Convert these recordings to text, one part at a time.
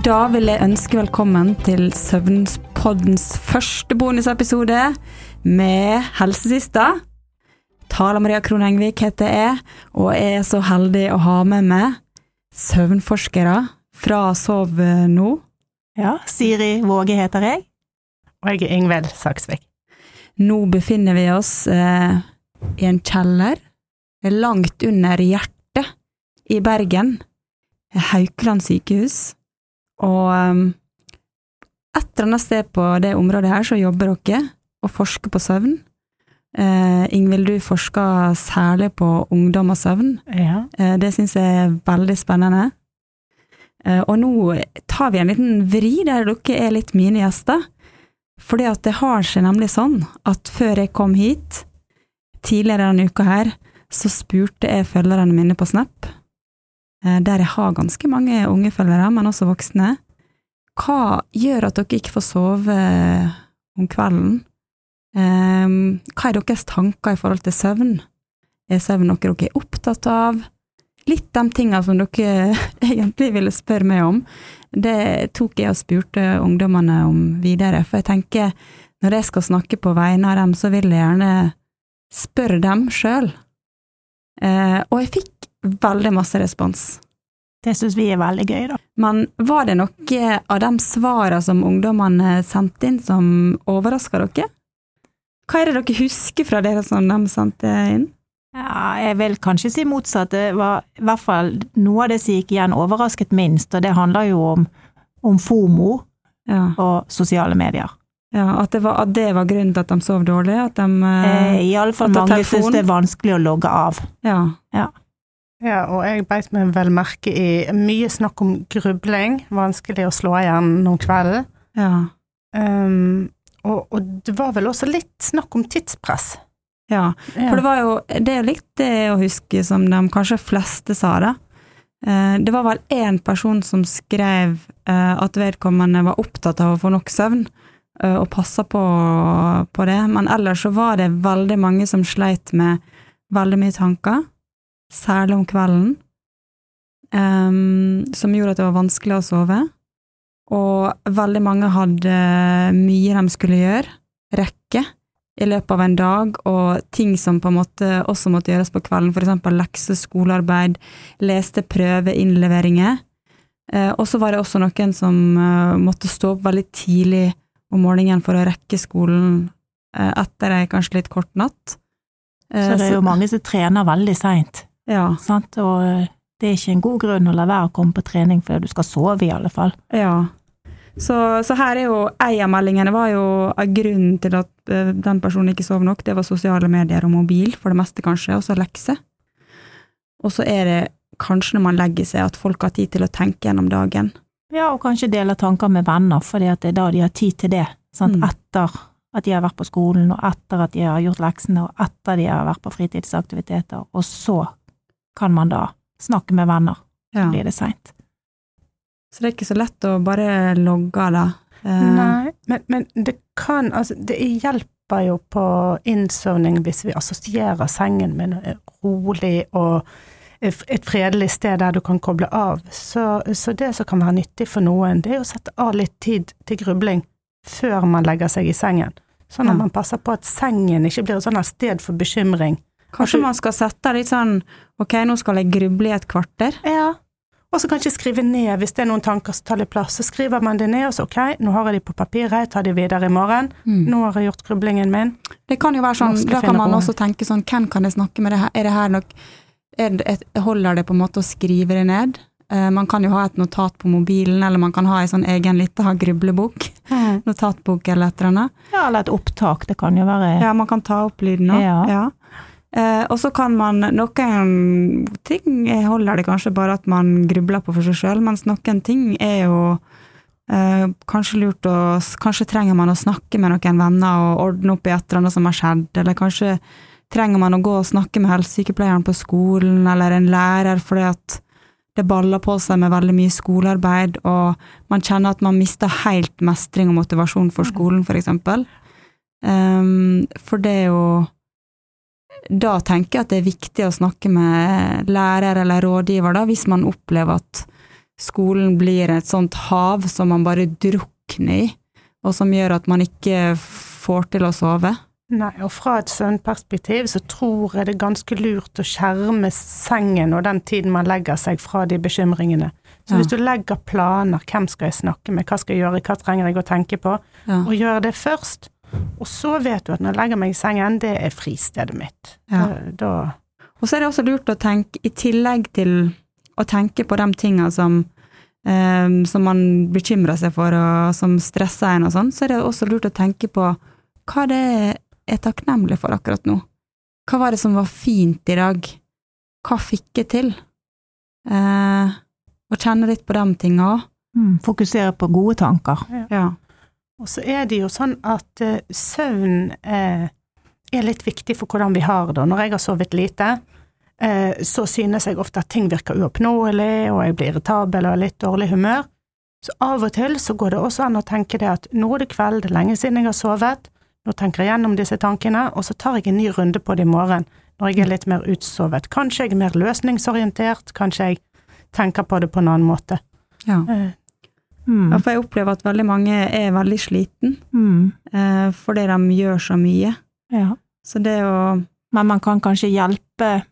Da vil jeg ønske velkommen til Søvnpoddens første bonusepisode med helsesista. Tala Maria Krohn Engvik heter jeg, og jeg er så heldig å ha med meg søvnforskere fra Sov nå. Ja, Siri Våge heter jeg. Og jeg er Ingvild Saksvik. Nå befinner vi oss eh, i en kjeller langt under hjertet i Bergen, Haukeland sykehus. Og um, et eller annet sted på det området her så jobber dere og forsker på søvn. Eh, Ingvild, du forsker særlig på ungdom og søvn. Ja. Eh, det syns jeg er veldig spennende. Eh, og nå tar vi en liten vri der dere er litt mine gjester. Fordi at det har seg nemlig sånn at før jeg kom hit, tidligere denne uka her, så spurte jeg følgerne mine på Snap der jeg har ganske mange unge følgere, men også voksne. Hva gjør at dere ikke får sove eh, om kvelden? Ehm, hva er deres tanker i forhold til søvn? Er søvn noe dere er opptatt av? Litt de tingene som dere egentlig ville spørre meg om, det tok jeg og spurte ungdommene om videre, for jeg tenker når jeg skal snakke på vegne av dem, så vil jeg gjerne spørre dem sjøl. Eh, og jeg fikk veldig masse respons. Det syns vi er veldig gøy, da. Men var det noe av de svarene som ungdommene sendte inn som overraska dere? Hva er det dere husker fra dere som de sendte inn? Ja, jeg vil kanskje si motsatt. Det var i hvert fall noe av det som gikk igjen overrasket minst, og det handler jo om, om FOMO Ja, og sosiale medier. ja at, det var, at det var grunnen til at de sov dårlig? At de Eh, eh, Iallfall mange syns det er vanskelig å logge av. Ja. ja, og jeg beit meg vel merke i mye snakk om grubling, vanskelig å slå igjen om kvelden. Ja. Um, og, og det var vel også litt snakk om tidspress. ja. Ja. For det var jo Det er litt det å huske som de kanskje fleste sa, da. Eh, Det var vel én person som skrev eh, at vedkommende var opptatt av å få nok søvn, eh, og passa på, på det, men ellers så var det veldig mange som sleit med veldig mye tanker, særlig om kvelden, um, som gjorde at det var vanskelig å sove. Og veldig mange hadde mye de skulle gjøre, rekke, i løpet av en dag, og ting som på en måte også måtte gjøres på kvelden, for eksempel lekse, skolearbeid, leste prøveinnleveringer. Eh, og så var det også noen som eh, måtte stå opp veldig tidlig om morgenen for å rekke skolen eh, etter ei kanskje litt kort natt. Så det er jo mange som trener veldig seint, Ja, sant, og eh, det er ikke en god grunn å la være å komme på trening før du skal sove, i alle fall. ja. Så, så her er jo ei av meldingene var jo av grunnen til at eh, den personen ikke sov nok, det var sosiale medier og mobil, for det meste kanskje, og så lekser. Og så er det kanskje når man legger seg at folk har tid til å tenke gjennom dagen. Ja, og kanskje dele tanker med venner, at det er da de har tid til det. Mm. Etter at de har vært på skolen, og etter at de har gjort leksene, og etter de har vært på fritidsaktiviteter, og så kan man da snakke med venner, Ja. blir det seint. Så det er ikke så lett å bare logge av det. Eh, Nei, men, men det kan Altså, det hjelper jo på innsovning hvis vi assosierer sengen med noe rolig og et fredelig sted der du kan koble av. Så, så det som kan være nyttig for noen, det er å sette av litt tid til grubling før man legger seg i sengen. Sånn at Ja. man passer på at sengen ikke blir et sånt sted for bekymring. Kanskje man skal sette litt sånn ok, nå skal jeg gruble i et kvarter. Ja. Og så kanskje skrive ned hvis det er noen tanker som tar litt plass. Så skriver man det ned, og så ok, nå har jeg de på papiret, jeg tar de videre i morgen. Nå har jeg gjort grublingen min. Det kan jo være sånn, da kan man også tenke sånn, hvem kan jeg snakke med det her? Er det her nok er det Holder det på en måte å skrive det ned? Eh, man kan jo ha et notat på mobilen, eller man kan ha ei sånn egen lita grublebok. Notatbok eller et eller annet. Ja, eller et opptak, det kan jo være Ja, man kan ta opp lyden òg. Ja. Ja. Eh, og så kan man Noen ting holder det kanskje bare at man grubler på for seg sjøl, mens noen ting er jo eh, kanskje lurt å Kanskje trenger man å snakke med noen venner og ordne opp i et eller annet som har skjedd, eller kanskje trenger man å gå og snakke med helsesykepleieren på skolen eller en lærer fordi at det baller på seg med veldig mye skolearbeid, og man kjenner at man mister helt mestring og motivasjon for skolen, for eksempel. Um, for det er jo Da tenker jeg at det er viktig å snakke med lærer eller rådgiver, da, hvis man opplever at skolen blir et sånt hav som man bare drukner i, og som gjør at man ikke får til å sove. Nei, og fra et søvnperspektiv så tror jeg det er ganske lurt å skjerme sengen og den tiden man legger seg fra de bekymringene. Så Ja. hvis du legger planer, hvem skal jeg snakke med, hva skal jeg gjøre, hva trenger jeg å tenke på, Ja. og gjør det først, og så vet du at når jeg legger meg i sengen, det er fristedet mitt. Ja. Da, da Og så er det også lurt å tenke, i tillegg til å tenke på de tinga som, eh, som man bekymrer seg for, og som stresser en og sånn, så er det også lurt å tenke på hva det er takknemlig for akkurat nå. Hva var det som var fint i dag? Hva fikk jeg til? Eh, og kjenne litt på de tinga òg. Mm, fokusere på gode tanker. Ja. Og så er det jo sånn at uh, søvn uh, er litt viktig for hvordan vi har det. Når jeg har sovet lite, uh, så synes jeg ofte at ting virker uoppnåelig, og jeg blir irritabel og har litt dårlig humør. Så av og til så går det også an å tenke det at nå er det kveld, det er lenge siden jeg har sovet, nå tenker jeg gjennom disse tankene, og så tar jeg en ny runde på det i morgen, når jeg er litt mer utsovet. Kanskje jeg er mer løsningsorientert, kanskje jeg tenker på det på en annen måte. ja. Mm. Ja, for jeg opplever at veldig mange er veldig sliten Mm. eh, fordi de gjør så mye. Ja. Så det å Men man kan kanskje hjelpe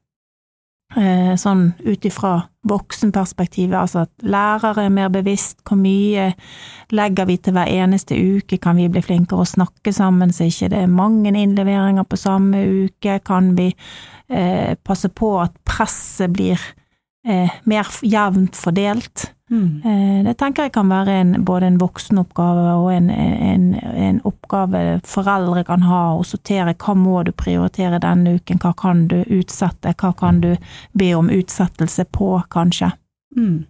eh, sånn ut ifra voksenperspektivet, altså at lærere er mer bevisst, hvor mye legger vi til hver eneste uke, kan vi bli flinkere å snakke sammen så ikke det er mange innleveringer på samme uke, kan vi eh, passe på at presset blir eh, mer jevnt fordelt. mm. Eh, Det tenker jeg kan være en, både en voksenoppgave og en, en, en oppgave foreldre kan ha, å sortere hva må du prioritere denne uken, hva kan du utsette, hva kan du be om utsettelse på, kanskje. Mm.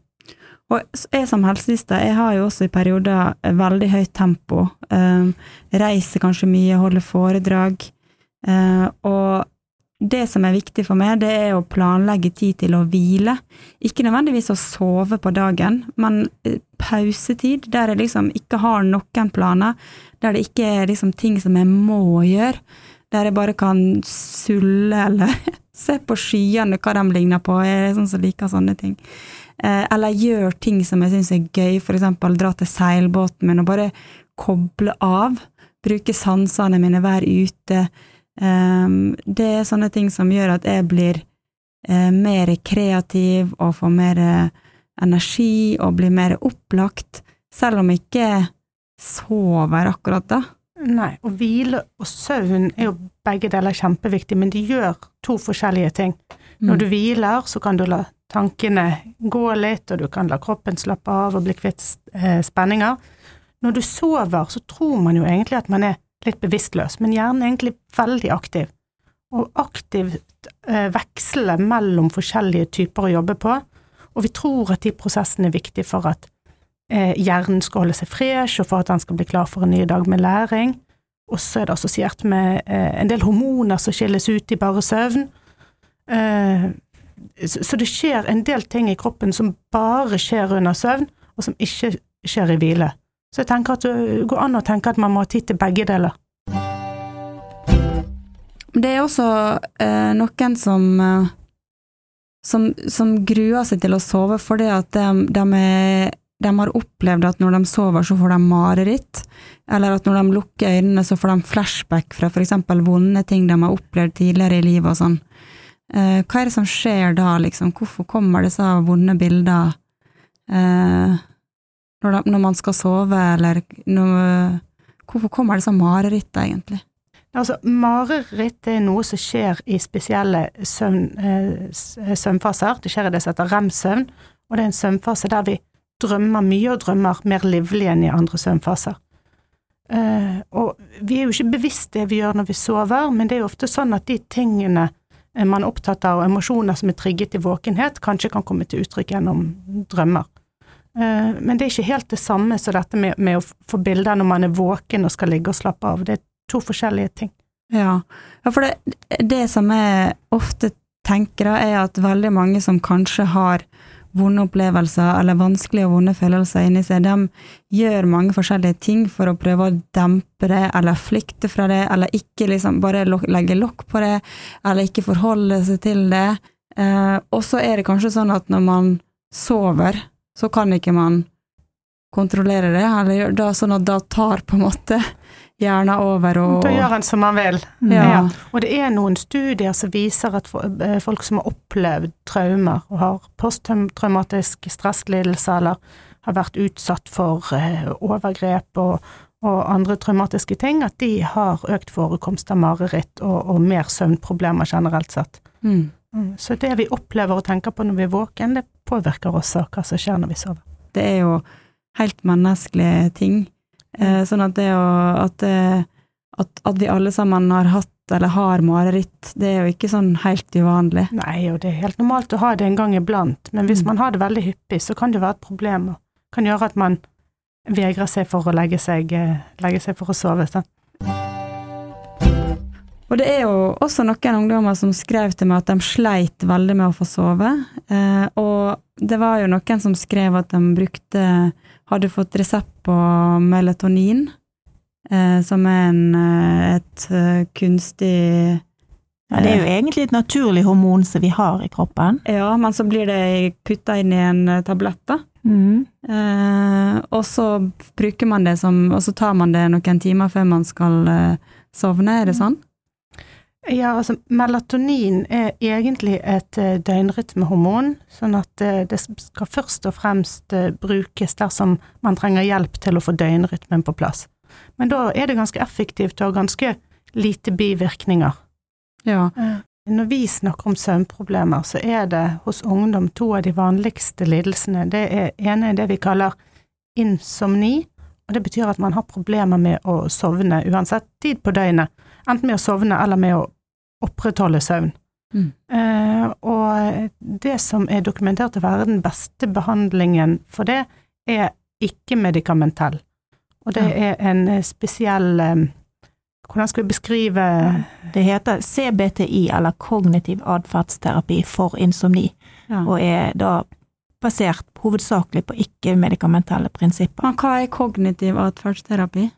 Og jeg som helsesøster, jeg har jo også i perioder veldig høyt tempo. Eh, reiser kanskje mye, holder foredrag. Eh, og det som er viktig for meg, det er å planlegge tid til å hvile. Ikke nødvendigvis å sove på dagen, men eh, pausetid der jeg liksom ikke har noen planer, der det ikke er liksom ting som jeg må gjøre, der jeg bare kan sulle eller se på skyene, hva de ligner på. Jeg er sånn som liker sånne ting. Eh, eller gjør ting som jeg syns er gøy, for eksempel dra til seilbåten min og bare koble av. Bruke sansene mine, være ute. Um, det er sånne ting som gjør at jeg blir eh, mer kreativ og får mer eh, energi og blir mer opplagt, selv om jeg ikke sover akkurat da. Nei, og hvile og søvn er jo begge deler kjempeviktig, men de gjør to forskjellige ting. Mm. Når du hviler, så kan du la tankene gå litt, og du kan la kroppen slappe av og bli kvitt eh, spenninger. Når du sover, så tror man jo egentlig at man er litt bevisstløs, men hjernen er egentlig veldig aktiv. Og aktivt eh, veksle mellom forskjellige typer å jobbe på, og vi tror at de prosessene er viktige for at eh, hjernen skal holde seg fresh, og for at den skal bli klar for en ny dag med læring. Og så er det assosiert med eh, en del hormoner som skilles ut i bare søvn. Eh, så, det skjer en del ting i kroppen som bare skjer under søvn, og som ikke skjer i hvile. Så jeg tenker at det går an å tenke at man må ha tid til begge deler. Det er også eh, noen som, eh, som som gruer seg til å sove fordi at de, de, er, de har opplevd at når de sover, så får de mareritt, eller at når de lukker øynene, så får de flashback fra eksempel vonde ting de har opplevd tidligere i livet og sånn. Eh, hva er det som skjer da, liksom? Hvorfor kommer disse vonde bilder eh, når, når man skal sove, eller når, Hvorfor kommer disse marerittene, egentlig? Altså, mareritt er noe som skjer i spesielle søvn, eh, søvnfaser. Det skjer i det som heter rem-søvn, og det er en søvnfase der vi drømmer mye og drømmer mer livlig enn i andre søvnfaser. Eh, og vi er jo ikke bevisst det vi gjør når vi sover, men det er jo ofte sånn at de tingene eh, man er opptatt av, og emosjoner som er trigget i våkenhet, kanskje kan komme til uttrykk gjennom drømmer. Eh, men det er ikke helt det samme som dette med, med å få bilder når man er våken og skal ligge og slappe av. Det er to forskjellige ting. Ja, ja for det, det som jeg ofte tenker, da, er at veldig mange som kanskje har vonde opplevelser eller vanskelige og vonde følelser inni seg, de gjør mange forskjellige ting for å prøve å dempe det, eller flykte fra det, eller ikke liksom bare legge lokk på det, eller ikke forholde seg til det. Eh, og så er det kanskje sånn at når man sover, så kan ikke man kontrollere det, eller gjør- da, sånn at da tar på en måte hjernen over og Da gjør han som han vil. ja. Ja. Og det er noen studier som viser at eh, folk som har opplevd traumer og har posttraumatisk stresslidelse eller har vært utsatt for eh, overgrep og, og andre traumatiske ting, at de har økt forekomst av mareritt og, og mer søvnproblemer generelt sett. Mm. Mm, Så det vi opplever og tenker på når vi er våken, det påvirker også hva som skjer når vi sover. Det er jo helt menneskelige ting. Eh, sånn at det å at, at, at vi alle sammen har hatt eller har mareritt, det er jo ikke sånn helt uvanlig. Nei, og det er helt normalt å ha det en gang iblant, men hvis Mm. man har det veldig hyppig, så kan det være et problem, og kan gjøre at man vegrer seg for å legge seg, eh, legge seg for å sove. Sant? Og det er jo også noen ungdommer som skrev til meg at de sleit veldig med å få sove. Eh, og det var jo noen som skrev at de brukte Hadde fått resept på melatonin, eh, som er en, eh, et eh, kunstig Ja, det er jo egentlig et naturlig hormon som vi har i kroppen. Ja, men så blir det putta inn i en eh, tablett, da. Mm. Eh, og så bruker man det som Og så tar man det noen timer før man skal eh, sovne, er det sånn? Ja, altså melatonin er egentlig et eh, døgnrytmehormon, sånn at eh, det skal først og fremst eh, brukes dersom man trenger hjelp til å få døgnrytmen på plass. Men da er det ganske effektivt og ganske lite bivirkninger. Ja. Når vi snakker om søvnproblemer, så er det hos ungdom to av de vanligste lidelsene. Det er, ene er det vi kaller insomni, og det betyr at man har problemer med å sovne uansett tid på døgnet. Enten med å sovne eller med å opprettholde søvn. Mm. Eh, og det som er dokumentert å være den beste behandlingen for det, er ikke-medikamentell. Og det Ja. er en spesiell eh, Hvordan skal vi beskrive Det heter CBTI, eller kognitiv atferdsterapi for insomni, ja. og er da basert hovedsakelig på ikke-medikamentelle prinsipper. Men hva er kognitiv atferdsterapi?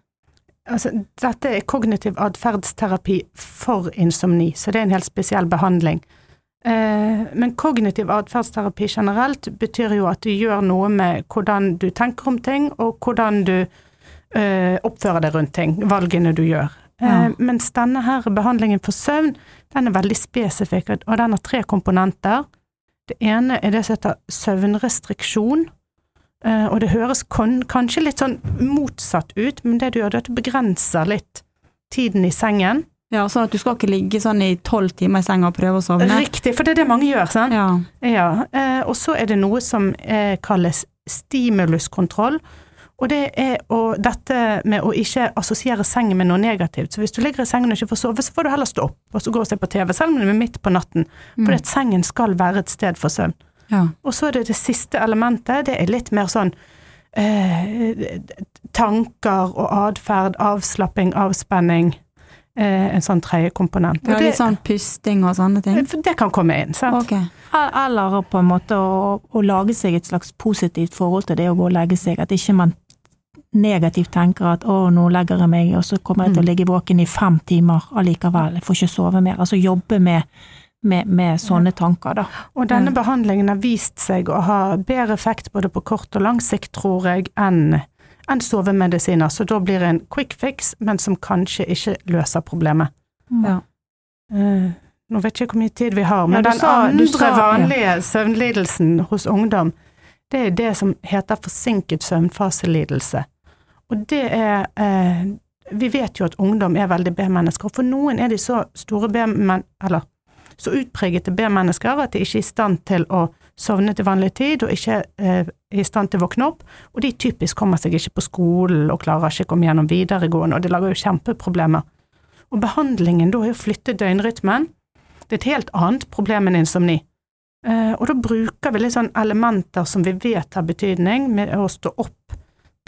Altså, dette er kognitiv atferdsterapi for insomni, så det er en helt spesiell behandling. Eh, men kognitiv atferdsterapi generelt betyr jo at du gjør noe med hvordan du tenker om ting, og hvordan du eh, oppfører deg rundt ting, valgene du gjør. Eh, Ja. mens denne her behandlingen for søvn, den er veldig spesifikk, og den har tre komponenter. Det ene er det som heter søvnrestriksjon. Eh, og det høres kanskje litt sånn motsatt ut, men det du gjør, det er at du begrenser litt tiden i sengen. Ja, sånn at du skal ikke ligge sånn i tolv timer i senga og prøve å sovne? Riktig, for det er det mange gjør, sant? Ja. Ja. Eh, og så er det noe som eh, kalles stimuluskontroll. Og det er å, dette med å ikke assosiere sengen med noe negativt. Så hvis du ligger i sengen og ikke får sove, så får du heller stå opp og så gå og se på TV, selv om det er midt på natten. Mm. For sengen skal være et sted for søvn. Ja. Og så er det det siste elementet, det er litt mer sånn eh, tanker og atferd, avslapping, avspenning. Eh, en sånn tredje komponent. Ja, litt sånn pusting og sånne ting? det, det kan komme inn, sant? Okay. Eller på en måte å, å lage seg et slags positivt forhold til det å gå og legge seg, at ikke man negativt tenker at å, nå legger jeg meg, og så kommer jeg til å ligge våken i fem timer allikevel, jeg får ikke sove mer. Altså jobbe med, med, med sånne tanker, da. Og denne behandlingen har vist seg å ha bedre effekt både på kort og lang sikt, tror jeg, enn enn sovemedisiner, så da blir det en quick fix, men som kanskje ikke løser problemet. Ja. Eh, nå vet jeg ikke hvor mye tid vi har, men Ja, den sa- andre sa- ja. vanlige søvnlidelsen hos ungdom, det er det som heter forsinket søvnfaselidelse. Og det er eh, Vi vet jo at ungdom er veldig B-mennesker, og for noen er de så store B-men... Eller så utpregete B-mennesker at de ikke er i stand til å sovne til vanlig tid, og ikke eh, er i stand til å våkne opp. Og de typisk kommer seg ikke på skolen og klarer ikke å komme gjennom videregående, og det lager jo kjempeproblemer. Og behandlingen da er å flytte døgnrytmen. Det er et helt annet problem enn insomni. Eh, og da bruker vi litt sånn elementer som vi vet har betydning, med å stå opp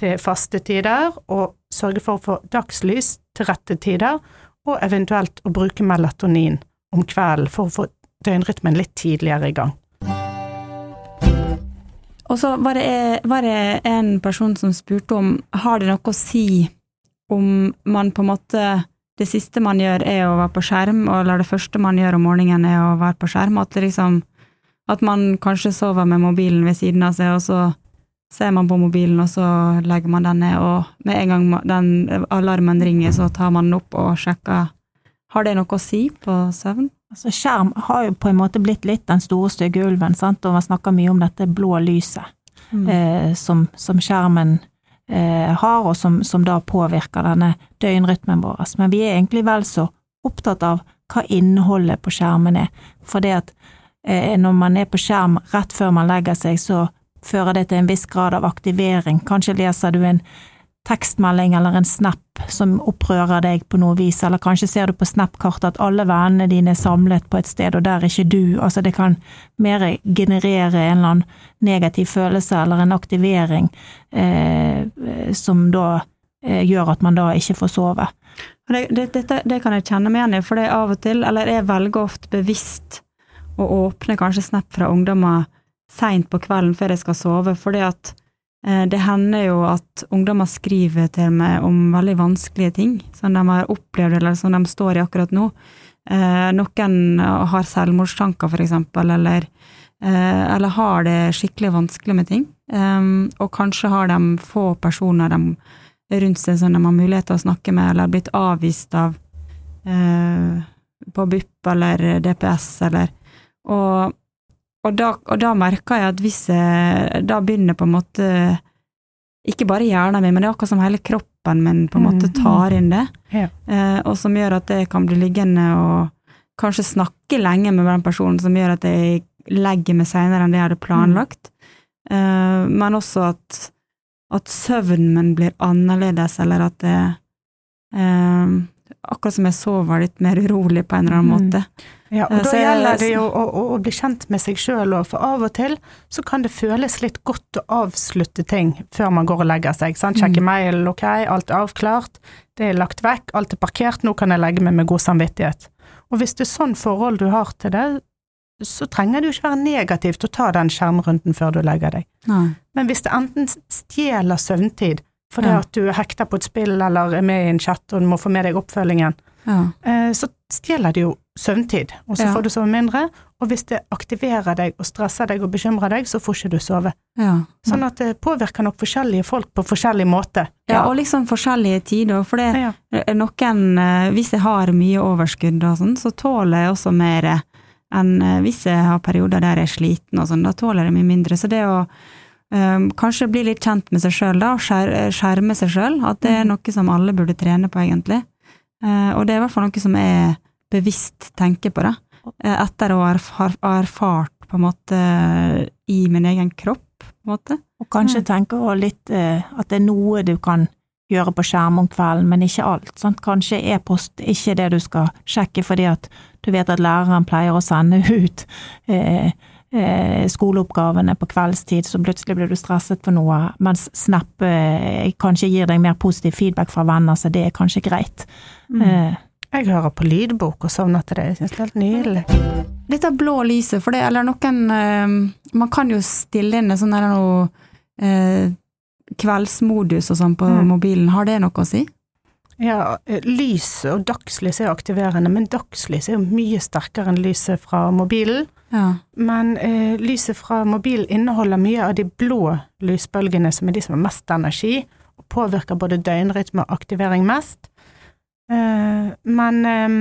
til faste tider, og sørge for å få dagslys til rette tider, og eventuelt å bruke melatonin om kvelden for å få døgnrytmen litt tidligere i gang. Og så var det, var det en person som spurte om har det noe å si om man på en måte Det siste man gjør er å være på skjerm, eller det første man gjør om morgenen er å være på skjerm. At, liksom, at man kanskje sover med mobilen ved siden av seg, og så ser man på mobilen, og så legger man den ned, og med en gang den alarmen ringer, så tar man den opp og sjekker. Har det noe å si på søvn? Altså, skjerm har jo på en måte blitt litt den store stygge ulven, sant? og man snakker mye om dette blå lyset Mm. eh, som, som skjermen eh, har, og som, som da påvirker denne døgnrytmen vår. Men vi er egentlig vel så opptatt av hva innholdet på skjermen er. For det at eh, når man er på skjerm rett før man legger seg, så fører det til en viss grad av aktivering. Kanskje leser du en tekstmelding eller en snap som opprører deg på noe vis, eller kanskje ser du på Snap-kartet at alle vennene dine er samlet på et sted, og der er ikke du. Altså, det kan mer generere en eller annen negativ følelse eller en aktivering eh, som da eh, gjør at man da ikke får sove. Det, Det, det, det kan jeg kjenne meg igjen i, for det er av og til, eller jeg velger ofte bevisst å åpne kanskje Snap fra ungdommer seint på kvelden før jeg skal sove, fordi at det hender jo at ungdommer skriver til meg om veldig vanskelige ting som de har opplevd, eller som de står i akkurat nå. Eh, noen har selvmordstanker, eksempel, eller, eh, eller har det skikkelig vanskelig med ting. Og kanskje har de få personer de rundt seg som de har mulighet til å snakke med, eller blitt avvist av eh, på BUP eller DPS, eller Og, og, da, og da merker jeg at hvis jeg da begynner på en måte Ikke bare hjernen min, men det er akkurat som hele kroppen min på en måte Mm. tar inn det, Ja. eh, og som gjør at jeg kan bli liggende og kanskje snakke lenge med den personen, som gjør at jeg legger meg senere enn det jeg hadde planlagt. Mm. men også at, at søvnen min blir annerledes, eller at det Akkurat som jeg sover litt mer urolig på en eller annen Mm. måte. Ja, og Eh, da gjelder det jo å, å, å bli kjent med seg sjøl òg, for av og til så kan det føles litt godt å avslutte ting før man går og legger seg. Sant? Sjekke Mm. mail, ok, alt er avklart, det er lagt vekk, alt er parkert, nå kan jeg legge meg med god samvittighet. Og hvis det er sånn forhold du har til det, så trenger det jo ikke være negativt å ta den skjermrunden før du legger deg. Nei. Men hvis det enten stjeler søvntid fordi Ja. at du er hekta på et spill eller er med i en chat og du må få med deg oppfølgingen, Ja. eh, så stjeler det jo søvntid, og så Ja. får du sove mindre. Og hvis det aktiverer deg og stresser deg og bekymrer deg, så får ikke du sove. ja. Sånn at det påvirker nok forskjellige folk på forskjellig måte. Ja, og liksom forskjellige tider, for det Ja. er noen eh, Hvis jeg har mye overskudd og sånn, så tåler jeg også mer enn eh, hvis jeg har perioder der jeg er sliten og sånn, da tåler jeg mye mindre. Så det å eh, kanskje bli litt kjent med seg sjøl, da, og skjerme seg sjøl, at det er noe som alle burde trene på, egentlig. Uh, og det er i hvert fall noe som jeg bevisst tenker på, da. Uh, etter å ha erf- erfart på en måte i min egen kropp, på en måte. Og kanskje Mm. tenke litt uh, at det er noe du kan gjøre på skjerm om kvelden, men ikke alt. Sant? Kanskje e-post er ikke det du skal sjekke fordi at du vet at læreren pleier å sende ut eh, eh, skoleoppgavene på kveldstid, så plutselig blir du stresset for noe, mens Snap eh, kanskje gir deg mer positiv feedback fra venner, så det er kanskje greit. Mm. Eh, Jeg hører på lydbok og sovner til det. Jeg syns det er helt nydelig. Dette blå lyset, for det, eller noen eh, Man kan jo stille inn sånn der noe eh, kveldsmodus og sånn på Mm. mobilen. Har det noe å si? Ja, lyset lys og dagslys er jo aktiverende, men dagslys er jo mye sterkere enn lyset fra mobilen. Ja. Men eh, lyset fra mobilen inneholder mye av de blå lysbølgene, som er de som har mest energi, og påvirker både døgnrytme og aktivering mest. Eh, men eh,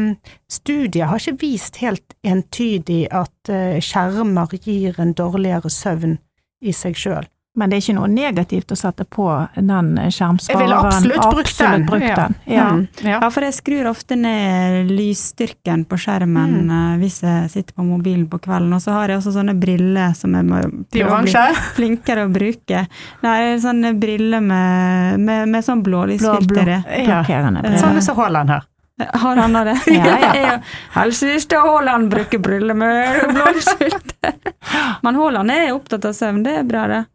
studier har ikke vist helt entydig at eh, skjermer gir en dårligere søvn i seg sjøl. Men det er ikke noe negativt å sette på den skjermspareren. Jeg ville absolutt brukt den. Absolutt brukt Ja. den. Ja. Mm, ja. ja, for jeg skrur ofte ned lysstyrken på skjermen Mm. eh, hvis jeg sitter på mobilen på kvelden, og så har jeg også sånne briller som jeg må bli flinkere å bruke. Nei, sånne briller med, med, med sånn Blå, blå, blålysfilter i. Blå, blå, Eh, briller. Sånn som Haaland her. Har han det? Ja, ja. Helsesøster Haaland bruker briller med blålysfilter. Men Haaland er opptatt av søvn, det er bra, det.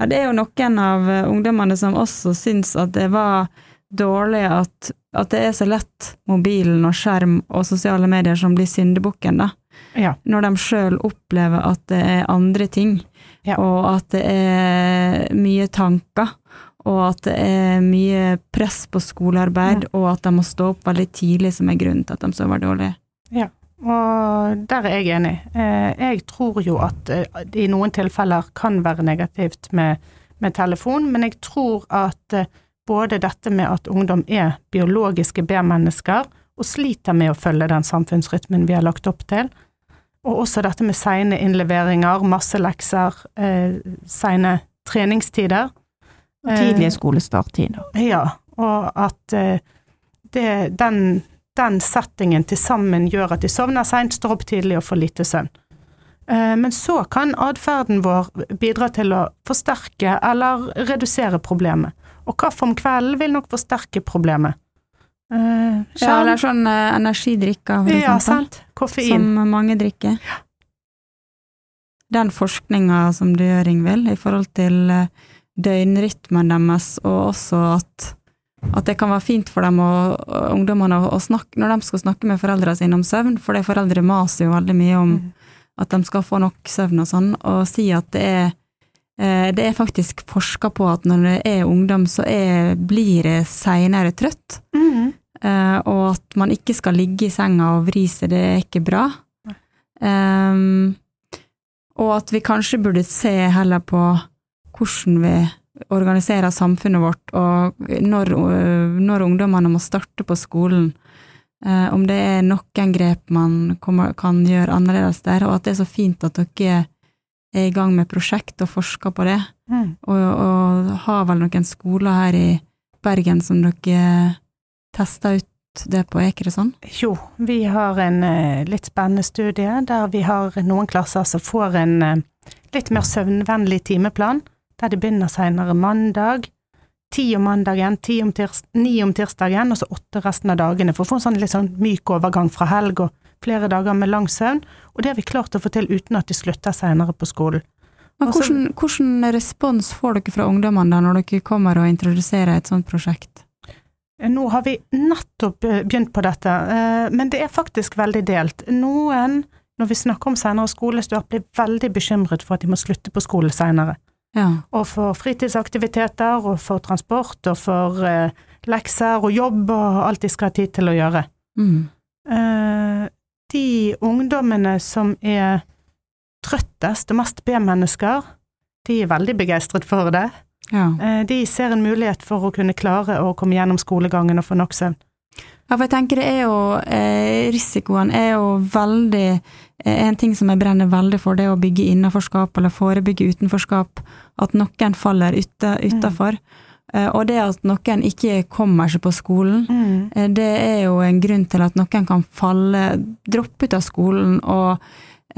Ja, det er jo noen av eh, ungdommene som også syns at det var dårlig at, at det er så lett mobilen og skjerm og sosiale medier som blir syndebukken, da. Ja. Når de sjøl opplever at det er andre ting, Ja. og at det er mye tanker, og at det er mye press på skolearbeid, og at de må stå opp veldig tidlig som er grunnen til at de sover dårlig. Og der er jeg enig. Eh, jeg tror jo at eh, det i noen tilfeller kan være negativt med, med telefon, men jeg tror at eh, både dette med at ungdom er biologiske B-mennesker og sliter med å følge den samfunnsrytmen vi har lagt opp til, og også dette med seine innleveringer, masse lekser, eh, seine treningstider. Tidlige skolestarttider. Ja, og at eh, det, den, den settingen til sammen gjør at de sovner seint, står opp tidlig og får lite søvn. Eh, men så kan atferden vår bidra til å forsterke eller redusere problemet. Og kaffe om kvelden vil nok forsterke problemet. Uh, Ja, eller sånn uh, energidrikker, for ja, eksempel. sant. Koffein. Som mange drikker. Den forskninga som du gjør, Ingvild, i forhold til eh, døgnrytmen deres, og også at, at det kan være fint for dem og og ungdommene å, snakke, når de skal snakke med foreldrene sine om søvn, for det foreldre maser jo veldig mye om Mm. at de skal få nok søvn og sånn, og si at det er eh, det er faktisk forska på at når det er ungdom, så er, blir det seinere trøtt. Mhm. Eh, og at man ikke skal ligge i senga og vri seg, det er ikke bra. Um, og at vi kanskje burde se heller på hvordan vi organiserer samfunnet vårt, og når, øh, når ungdommene må starte på skolen. Eh, om det er noen grep man kommer, kan gjøre annerledes der, og at det er så fint at dere er i gang med prosjekt og forsker på det. Mm. Og, og har vel noen skoler her i Bergen som dere tester ut det på, er ikke det sånn? Jo, vi har en eh, litt spennende studie der vi har noen klasser som får en litt mer søvnvennlig timeplan, der de begynner senere mandag, ti om mandagen, ti om ni om tirsdagen, og så åtte resten av dagene, for å få en sånn litt sånn myk overgang fra helg og flere dager med lang søvn, og det har vi klart å få til uten at de slutter senere på skolen. Men hvordan, hvordan respons får dere fra ungdommene da når dere kommer og introduserer et sånt prosjekt? Nå har vi nettopp eh, begynt på dette, eh, men det er faktisk veldig delt. Noen, når vi snakker om senere skolestart, blir veldig bekymret for at de må slutte på skole senere. Ja. Og for fritidsaktiviteter, og for transport, og for eh, lekser og jobb og alt de skal ha tid til å gjøre. Mm. Eh, de ungdommene som er trøttest og mest B-mennesker, de er veldig begeistret for det. ja. Eh, de ser en mulighet for å kunne klare å komme gjennom skolegangen og få nok søvn. Ja, for jeg tenker det er jo eh, Risikoen er jo veldig eh, En ting som jeg brenner veldig for, det er å bygge innenforskap eller forebygge utenforskap. At noen faller ute, utafor. Eh, og det at noen ikke kommer seg på skolen, eh, det er jo en grunn til at noen kan falle, droppe ut av skolen og,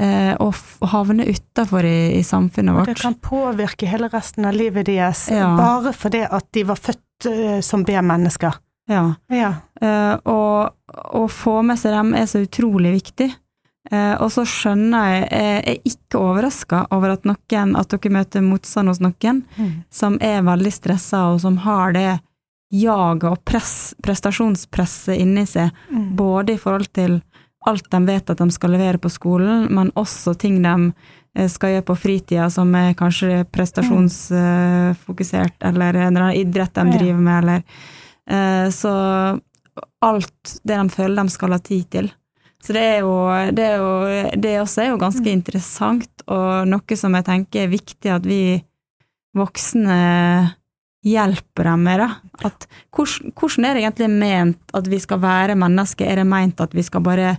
eh, og havne utafor i, i samfunnet Og det kan påvirke hele resten av livet deres, Ja. bare fordi at de var født eh, som B-mennesker. Ja. Ja. Eh, og å få med seg dem er så utrolig viktig. Eh, og så skjønner jeg, jeg er ikke overraska over at noen, at dere møter motstand hos noen som er veldig stressa, og som har det jaget og press, prestasjonspresset inni seg, Mm. både i forhold til alt de vet at de skal levere på skolen, men også ting de eh, skal gjøre på fritida som er kanskje prestasjonsfokusert, eller en eller annen idrett de driver med, eller Så alt det de føler de skal ha tid til. Så det er jo Det, er jo, det også er jo ganske interessant, og noe som jeg tenker er viktig at vi voksne hjelper dem med, da. At, hvordan, hvordan er det egentlig ment at vi skal være mennesker? Er det ment at vi skal bare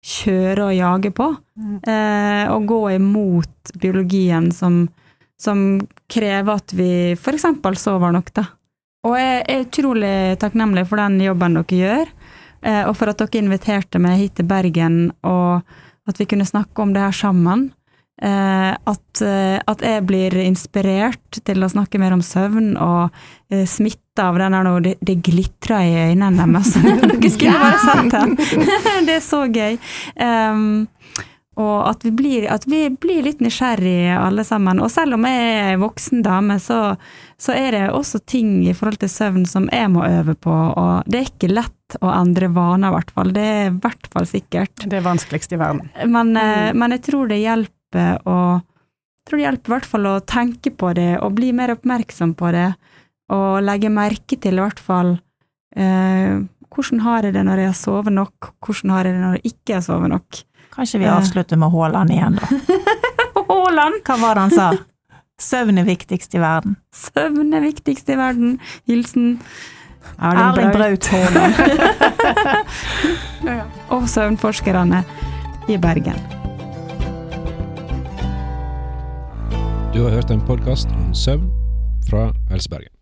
kjøre og jage på? Mm. Eh, og gå imot biologien som, som krever at vi eksempel sover nok, da. Og jeg er utrolig takknemlig for den jobben dere gjør, eh, og for at dere inviterte meg hit til Bergen, og at vi kunne snakke om det her sammen. Eh, at, eh, at jeg blir inspirert til å snakke mer om søvn, og smitta av den der nå Det, det glitrer i øynene deres. Dere skulle bare sett det! det er så gøy. Um, og at vi, blir, at vi blir litt nysgjerrige alle sammen. Og selv om jeg er en voksen dame, så, så er det også ting i forhold til søvn som jeg må øve på, og det er ikke lett å endre vaner, i hvert fall. Det er i hvert fall sikkert. Det er vanskeligst i verden. Men, mm. men jeg tror det hjelper å jeg tror det hjelper i hvert fall å tenke på det, og bli mer oppmerksom på det, og legge merke til i hvert fall eh, hvordan har jeg det når jeg har sovet nok, hvordan har jeg det når jeg ikke har sovet nok. Kanskje vi avslutter med Haaland igjen, da. Haaland! Hva var det han sa? Søvn er viktigst i verden. Søvn er viktigst i verden. Hilsen Erling Braut Haaland. og søvnforskerne i Bergen. Du har hørt en podkast om søvn fra Helsebergen.